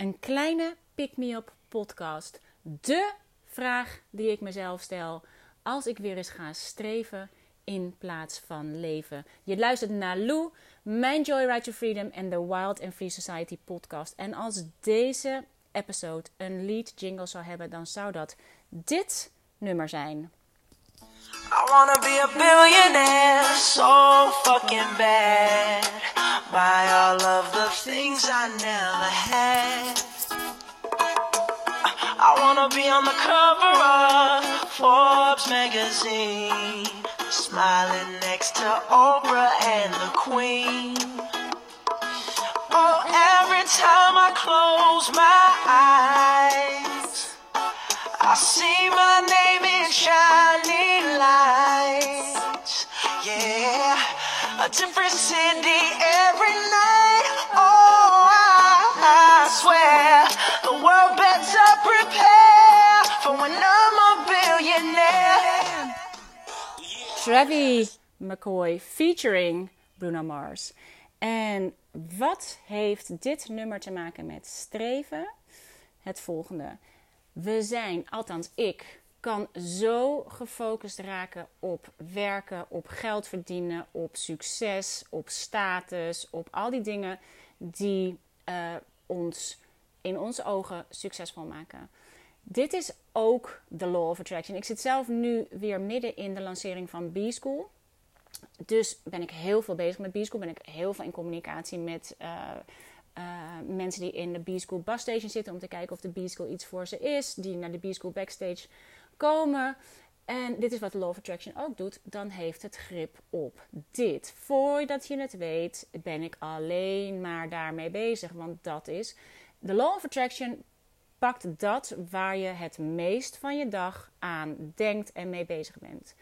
Een kleine pick-me-up podcast. De vraag die ik mezelf stel als ik weer eens ga streven in plaats van leven. Je luistert naar Lou, mijn Joyride to Freedom en de Wild and Free Society podcast. En als deze episode een lead jingle zou hebben, dan zou dat dit nummer zijn. I wanna be a billionaire so fucking bad. Buy all of the things I never had. I wanna be on the cover of Forbes magazine. Smiling next to Oprah and the Queen. Oh, every time I close my eyes, I see my name in shining lights. A different city every night. Oh, I, I swear the world better prepare for when I'm a billionaire. Travis McCoy featuring Bruno Mars. En wat heeft dit nummer te maken met streven? Het volgende. We zijn, althans ik, kan zo gefocust raken op werken, op geld verdienen, op succes, op status, op al die dingen die uh, ons in onze ogen succesvol maken. Dit is ook de Law of Attraction. Ik zit zelf nu weer midden in de lancering van B-School. Dus ben ik heel veel bezig met B-School. Ben ik heel veel in communicatie met uh, uh, mensen die in de B-School Station zitten. Om te kijken of de B-School iets voor ze is. Die naar de B-School Backstage komen. En dit is wat de Law of Attraction ook doet. Dan heeft het grip op dit. Voordat je het weet, ben ik alleen maar daarmee bezig. Want dat is. De Law of Attraction pakt dat waar je het meest van je dag aan denkt en mee bezig bent.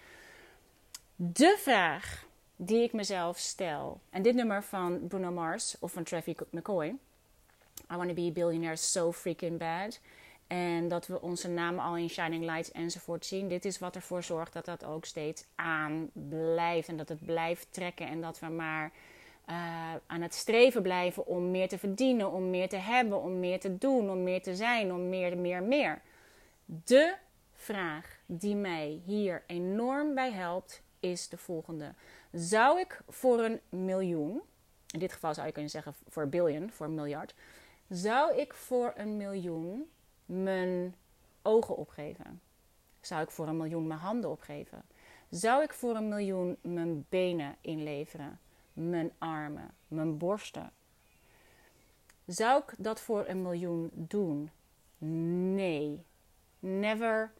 De vraag die ik mezelf stel, en dit nummer van Bruno Mars of van Travis McCoy, I want to be a billionaire so freaking bad. En dat we onze namen al in Shining Lights enzovoort zien. Dit is wat ervoor zorgt dat dat ook steeds aan blijft. En dat het blijft trekken. En dat we maar uh, aan het streven blijven om meer te verdienen, om meer te hebben, om meer te doen, om meer te zijn, om meer, meer, meer. De vraag die mij hier enorm bij helpt is de volgende. Zou ik voor een miljoen, in dit geval zou je kunnen zeggen voor een billion, voor een miljard, zou ik voor een miljoen mijn ogen opgeven? Zou ik voor een miljoen mijn handen opgeven? Zou ik voor een miljoen mijn benen inleveren? Mijn armen, mijn borsten? Zou ik dat voor een miljoen doen? Nee. Never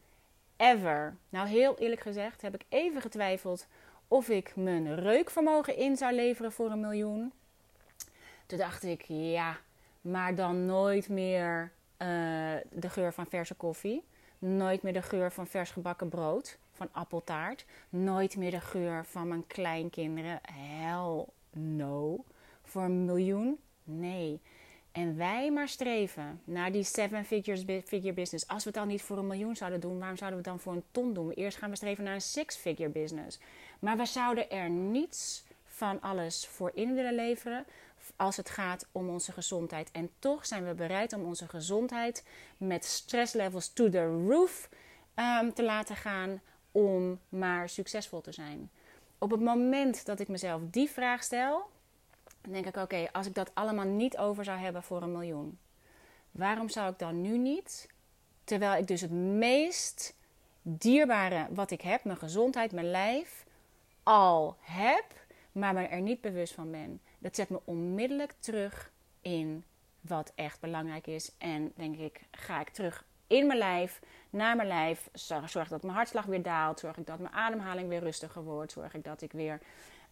ever. Nou, heel eerlijk gezegd heb ik even getwijfeld of ik mijn reukvermogen in zou leveren voor een miljoen. Toen dacht ik, ja, maar dan nooit meer uh, de geur van verse koffie. Nooit meer de geur van vers gebakken brood, van appeltaart. Nooit meer de geur van mijn kleinkinderen. Hell no. Voor een miljoen? Nee. En wij maar streven naar die seven figures, figure business. Als we het dan niet voor een miljoen zouden doen, waarom zouden we het dan voor een ton doen? Eerst gaan we streven naar een six figure business. Maar we zouden er niets van alles voor in willen leveren als het gaat om onze gezondheid. En toch zijn we bereid om onze gezondheid met stresslevels to the roof um, te laten gaan om maar succesvol te zijn. Op het moment dat ik mezelf die vraag stel, denk ik: oké, als ik dat allemaal niet over zou hebben voor een miljoen, waarom zou ik dan nu niet, terwijl ik dus het meest dierbare wat ik heb, mijn gezondheid, mijn lijf, al heb, maar me er niet bewust van ben. Dat zet me onmiddellijk terug in wat echt belangrijk is. En denk ik, ga ik terug in mijn lijf, naar mijn lijf. Zorg dat mijn hartslag weer daalt. Zorg ik dat mijn ademhaling weer rustiger wordt. Zorg ik dat ik weer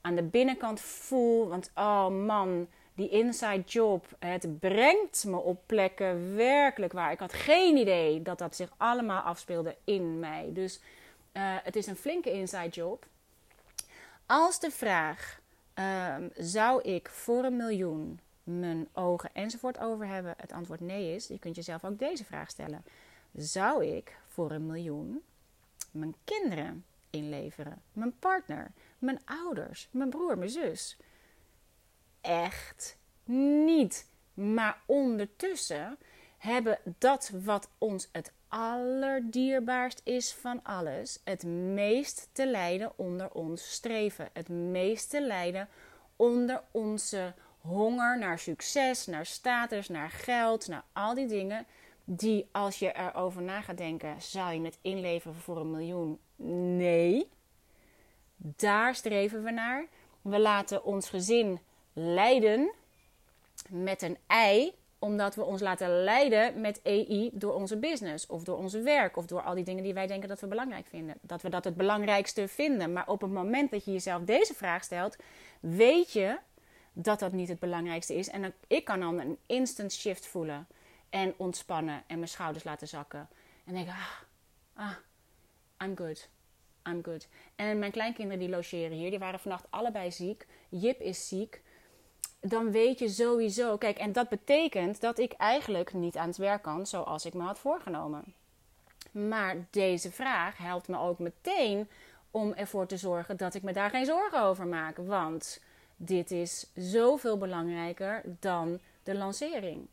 aan de binnenkant voel. Want oh man, die inside job, het brengt me op plekken werkelijk waar. Ik had geen idee dat dat zich allemaal afspeelde in mij. Dus uh, het is een flinke inside job. Als de vraag, um, zou ik voor een miljoen mijn ogen enzovoort over hebben, het antwoord nee is, je kunt jezelf ook deze vraag stellen. Zou ik voor een miljoen mijn kinderen inleveren? Mijn partner, mijn ouders, mijn broer, mijn zus? Echt niet. Maar ondertussen hebben dat wat ons het allerdierbaarst is van alles, het meest te lijden onder ons streven, het meest te lijden onder onze honger naar succes, naar status, naar geld, naar al die dingen die als je erover na gaat denken, zou je het inleveren voor een miljoen? Nee. Daar streven we naar. We laten ons gezin leiden met een ei, omdat we ons laten leiden met EI door onze business of door onze werk of door al die dingen die wij denken dat we belangrijk vinden. Dat we dat het belangrijkste vinden. Maar op het moment dat je jezelf deze vraag stelt, weet je dat dat niet het belangrijkste is. En ik kan dan een instant shift voelen en ontspannen en mijn schouders laten zakken. En denk ah, ah, I'm good. I'm good. En mijn kleinkinderen die logeren hier, die waren vannacht allebei ziek. Jip is ziek. Dan weet je sowieso, kijk, en dat betekent dat ik eigenlijk niet aan het werk kan zoals ik me had voorgenomen. Maar deze vraag helpt me ook meteen om ervoor te zorgen dat ik me daar geen zorgen over maak. Want dit is zoveel belangrijker dan de lancering.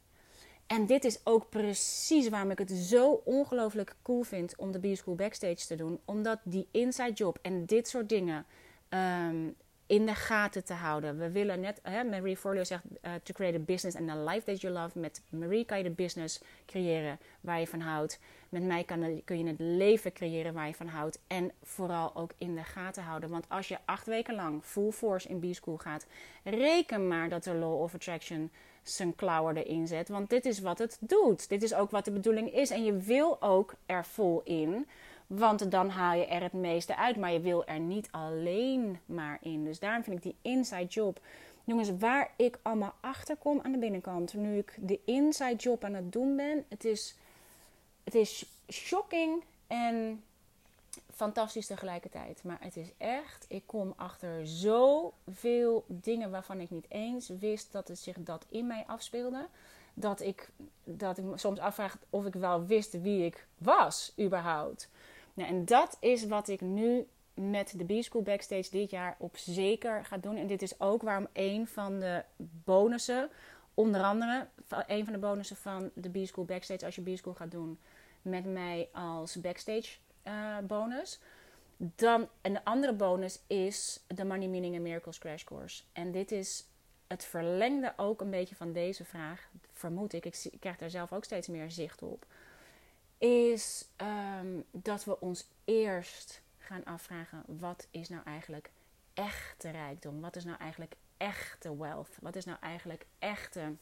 En dit is ook precies waarom ik het zo ongelooflijk cool vind om de B-School Backstage te doen. Omdat die inside job en dit soort dingen ehm, in de gaten te houden. We willen net, hè, Marie Forleo zegt, uh, to create a business and a life that you love. Met Marie kan je de business creëren waar je van houdt. Met mij kan, kun je het leven creëren waar je van houdt. En vooral ook in de gaten houden. Want als je acht weken lang full force in B-School gaat, reken maar dat de Law of Attraction zijn klauwen erin zet. Want dit is wat het doet. Dit is ook wat de bedoeling is. En je wil ook er vol in. Want dan haal je er het meeste uit. Maar je wil er niet alleen maar in. Dus daarom vind ik die inside job. Jongens, waar ik allemaal achter kom aan de binnenkant. Nu ik de inside job aan het doen ben. Het is, het is shocking en fantastisch tegelijkertijd. Maar het is echt, ik kom achter zoveel dingen waarvan ik niet eens wist dat het zich dat in mij afspeelde. Dat ik, dat ik soms afvraag of ik wel wist wie ik was, überhaupt. Nou, en dat is wat ik nu met de B-School Backstage dit jaar op zeker ga doen. En dit is ook waarom een van de bonussen, onder andere een van de bonussen van de B-School Backstage, als je B-School gaat doen met mij als backstage uh, bonus. Dan, en de andere bonus is de Money Meaning and Miracles Crash Course. En dit is het verlengde ook een beetje van deze vraag, vermoed ik. Ik, krijg daar zelf ook steeds meer zicht op. Is ehm, dat we ons eerst gaan afvragen: wat is nou eigenlijk echte rijkdom? Wat is nou eigenlijk echte wealth? Wat is nou eigenlijk echte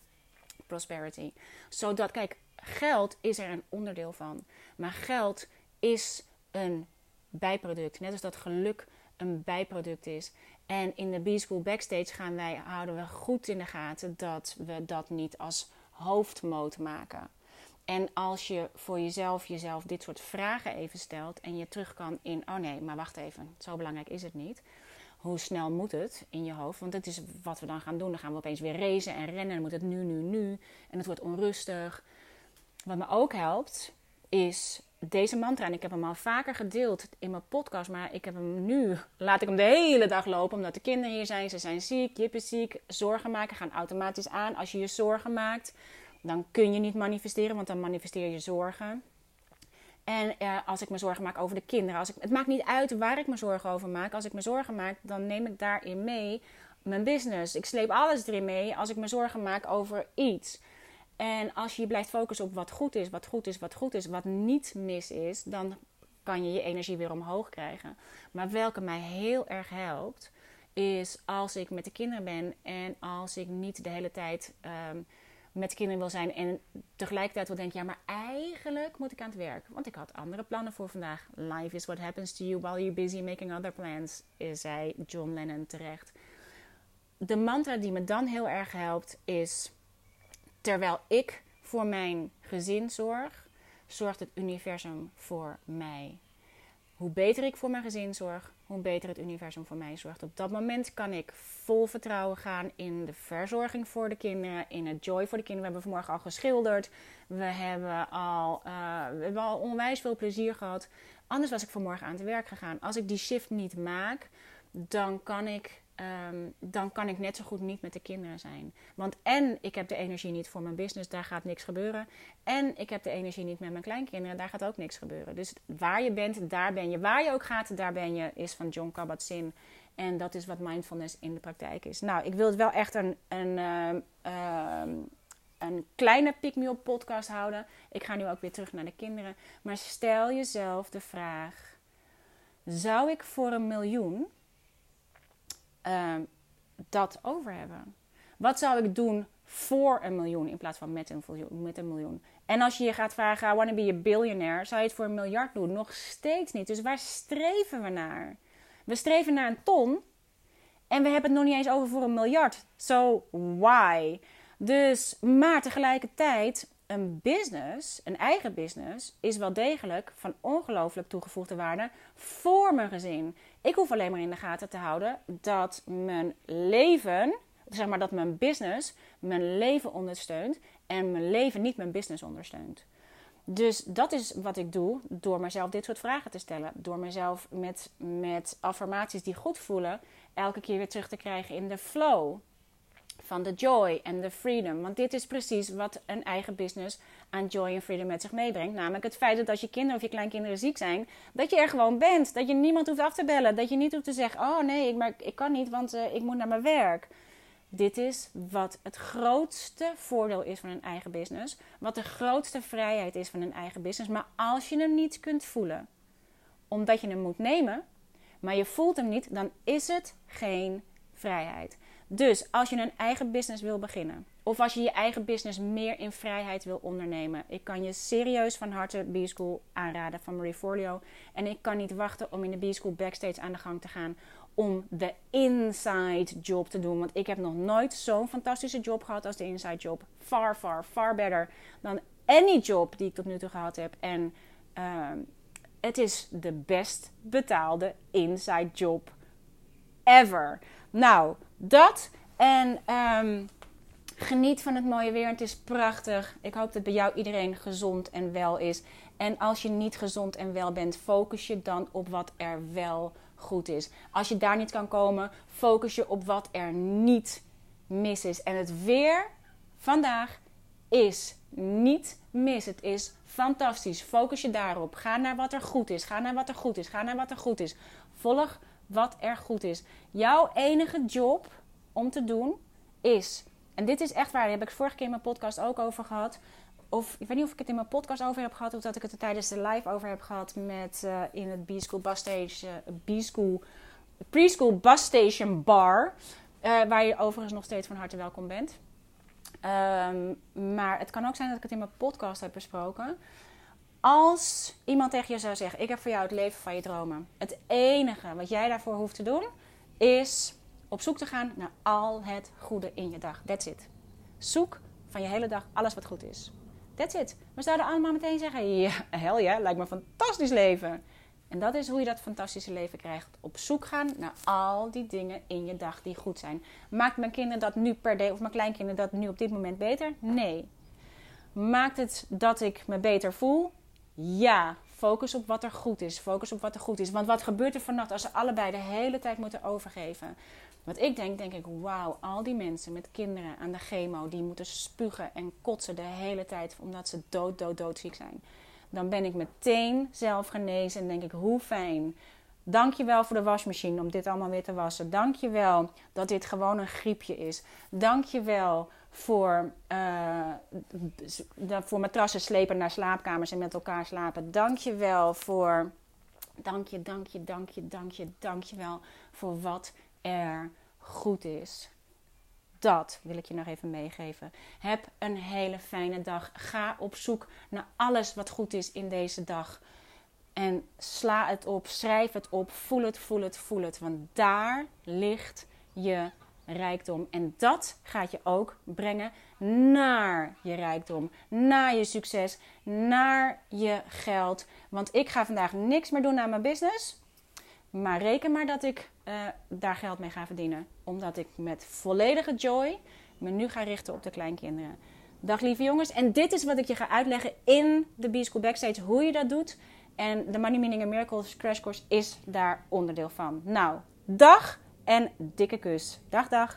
prosperity? Zodat, kijk, geld is er een onderdeel van. Maar geld is een bijproduct. Net als dat geluk een bijproduct is. En in de B-School Backstage gaan wij, houden we goed in de gaten dat we dat niet als hoofdmoot maken. En als je voor jezelf jezelf dit soort vragen even stelt en je terug kan in, oh nee, maar wacht even, zo belangrijk is het niet. Hoe snel moet het in je hoofd? Want dat is wat we dan gaan doen. Dan gaan we opeens weer racen en rennen. Dan moet het nu, nu, nu. En het wordt onrustig. Wat me ook helpt, is deze mantra, en ik heb hem al vaker gedeeld in mijn podcast, maar ik heb hem nu, laat ik hem de hele dag lopen, omdat de kinderen hier zijn, ze zijn ziek, Jip is ziek, zorgen maken gaan automatisch aan. Als je je zorgen maakt, dan kun je niet manifesteren, want dan manifesteer je zorgen. En eh, als ik me zorgen maak over de kinderen, als ik, het maakt niet uit waar ik me zorgen over maak. Als ik me zorgen maak, dan neem ik daarin mee mijn business. Ik sleep alles erin mee als ik me zorgen maak over iets. En als je blijft focussen op wat goed is, wat goed is, wat goed is, wat niet mis is, dan kan je je energie weer omhoog krijgen. Maar welke mij heel erg helpt, is als ik met de kinderen ben en als ik niet de hele tijd ehm, met de kinderen wil zijn en tegelijkertijd wil denken, ja, maar eigenlijk moet ik aan het werk. Want ik had andere plannen voor vandaag. Life is what happens to you while you're busy making other plans, zei John Lennon terecht. De mantra die me dan heel erg helpt is Terwijl ik voor mijn gezin zorg, zorgt het universum voor mij. Hoe beter ik voor mijn gezin zorg, hoe beter het universum voor mij zorgt. Op dat moment kan ik vol vertrouwen gaan in de verzorging voor de kinderen, in het joy voor de kinderen. We hebben vanmorgen al geschilderd. We hebben al, uh, we hebben al onwijs veel plezier gehad. Anders was ik vanmorgen aan het werk gegaan. Als ik die shift niet maak, dan kan ik ehm, dan kan ik net zo goed niet met de kinderen zijn. Want en ik heb de energie niet voor mijn business, daar gaat niks gebeuren. En ik heb de energie niet met mijn kleinkinderen, daar gaat ook niks gebeuren. Dus waar je bent, daar ben je. Waar je ook gaat, daar ben je, is van John Kabat-Zinn. En dat is wat mindfulness in de praktijk is. Nou, ik wil het wel echt een, een, ehm, ehm, een kleine pick-me-up podcast houden. Ik ga nu ook weer terug naar de kinderen. Maar stel jezelf de vraag: zou ik voor een miljoen ehm, dat over hebben? Wat zou ik doen voor een miljoen in plaats van met een, miljoen? En als je je gaat vragen, I want to be a billionaire, zou je het voor een miljard doen? Nog steeds niet. Dus waar streven we naar? We streven naar een ton en we hebben het nog niet eens over voor een miljard. So why? Dus, maar tegelijkertijd, een business, een eigen business, is wel degelijk van ongelooflijk toegevoegde waarde voor mijn gezin. Ik hoef alleen maar in de gaten te houden dat mijn leven, zeg maar dat mijn business mijn leven ondersteunt en mijn leven niet mijn business ondersteunt. Dus dat is wat ik doe door mezelf dit soort vragen te stellen. Door mezelf met, met affirmaties die goed voelen, elke keer weer terug te krijgen in de flow van de joy en de freedom. Want dit is precies wat een eigen business aan joy en freedom met zich meebrengt. Namelijk het feit dat als je kinderen of je kleinkinderen ziek zijn, dat je er gewoon bent. Dat je niemand hoeft af te bellen. Dat je niet hoeft te zeggen: Oh nee, ik, ik kan niet, want uh, ik moet naar mijn werk. Dit is wat het grootste voordeel is van een eigen business. Wat de grootste vrijheid is van een eigen business. Maar als je hem niet kunt voelen, omdat je hem moet nemen, maar je voelt hem niet, dan is het geen vrijheid. Dus als je een eigen business wil beginnen, of als je je eigen business meer in vrijheid wil ondernemen, ik kan je serieus van harte B-School aanraden van Marie Forleo. En ik kan niet wachten om in de B-School backstage aan de gang te gaan om de inside job te doen. Want ik heb nog nooit zo'n fantastische job gehad als de inside job. Far, far, far better dan any job die ik tot nu toe gehad heb. En uh, het is de best betaalde inside job ever. Nou, dat. En um, geniet van het mooie weer. Het is prachtig. Ik hoop dat bij jou iedereen gezond en wel is. En als je niet gezond en wel bent, focus je dan op wat er wel goed is. Als je daar niet kan komen, focus je op wat er niet mis is. En het weer vandaag is niet mis. Het is fantastisch. Focus je daarop. Ga naar wat er goed is. Ga naar wat er goed is. Ga naar wat er goed is. Volg wat er goed is. Jouw enige job om te doen is, en dit is echt waar, daar heb ik vorige keer in mijn podcast ook over gehad. Of ik weet niet of ik het in mijn podcast over heb gehad, of dat ik het er tijdens de live over heb gehad met uh, in het B-School Bus Station, uh, B-School Preschool Bus Station Bar. Uh, waar je overigens nog steeds van harte welkom bent. Um, maar het kan ook zijn dat ik het in mijn podcast heb besproken. Als iemand tegen je zou zeggen: Ik heb voor jou het leven van je dromen. Het enige wat jij daarvoor hoeft te doen is op zoek te gaan naar al het goede in je dag. That's it. Zoek van je hele dag alles wat goed is. That's it. We zouden allemaal meteen zeggen: Ja, hel ja, lijkt me een fantastisch leven. En dat is hoe je dat fantastische leven krijgt. Op zoek gaan naar al die dingen in je dag die goed zijn. Maakt mijn kinderen dat nu per day, of mijn kleinkinderen dat nu op dit moment beter? Nee. Maakt het dat ik me beter voel? Ja, focus op wat er goed is. Focus op wat er goed is. Want wat gebeurt er vannacht als ze allebei de hele tijd moeten overgeven? Wat ik denk, denk ik, wauw, al die mensen met kinderen aan de chemo die moeten spugen en kotsen de hele tijd omdat ze dood, dood, doodziek zijn. Dan ben ik meteen zelf genezen en denk ik, hoe fijn. Dank je wel voor de wasmachine om dit allemaal weer te wassen. Dank je wel dat dit gewoon een griepje is. Dank je wel voor, uh, voor matrassen slepen naar slaapkamers en met elkaar slapen. Dank je wel voor. Dank je, dank je, dank je, dank je, dank je wel voor wat er goed is. Dat wil ik je nog even meegeven. Heb een hele fijne dag. Ga op zoek naar alles wat goed is in deze dag. En sla het op, schrijf het op, voel het, voel het, voel het. Want daar ligt je rijkdom. En dat gaat je ook brengen naar je rijkdom, naar je succes, naar je geld. Want ik ga vandaag niks meer doen aan mijn business. Maar reken maar dat ik uh, daar geld mee ga verdienen. Omdat ik met volledige joy me nu ga richten op de kleinkinderen. Dag lieve jongens. En dit is wat ik je ga uitleggen in de B-School Backstage. Hoe je dat doet. En de Money Meaning and Miracles Crash Course is daar onderdeel van. Nou, dag En dikke kus. Dag dag.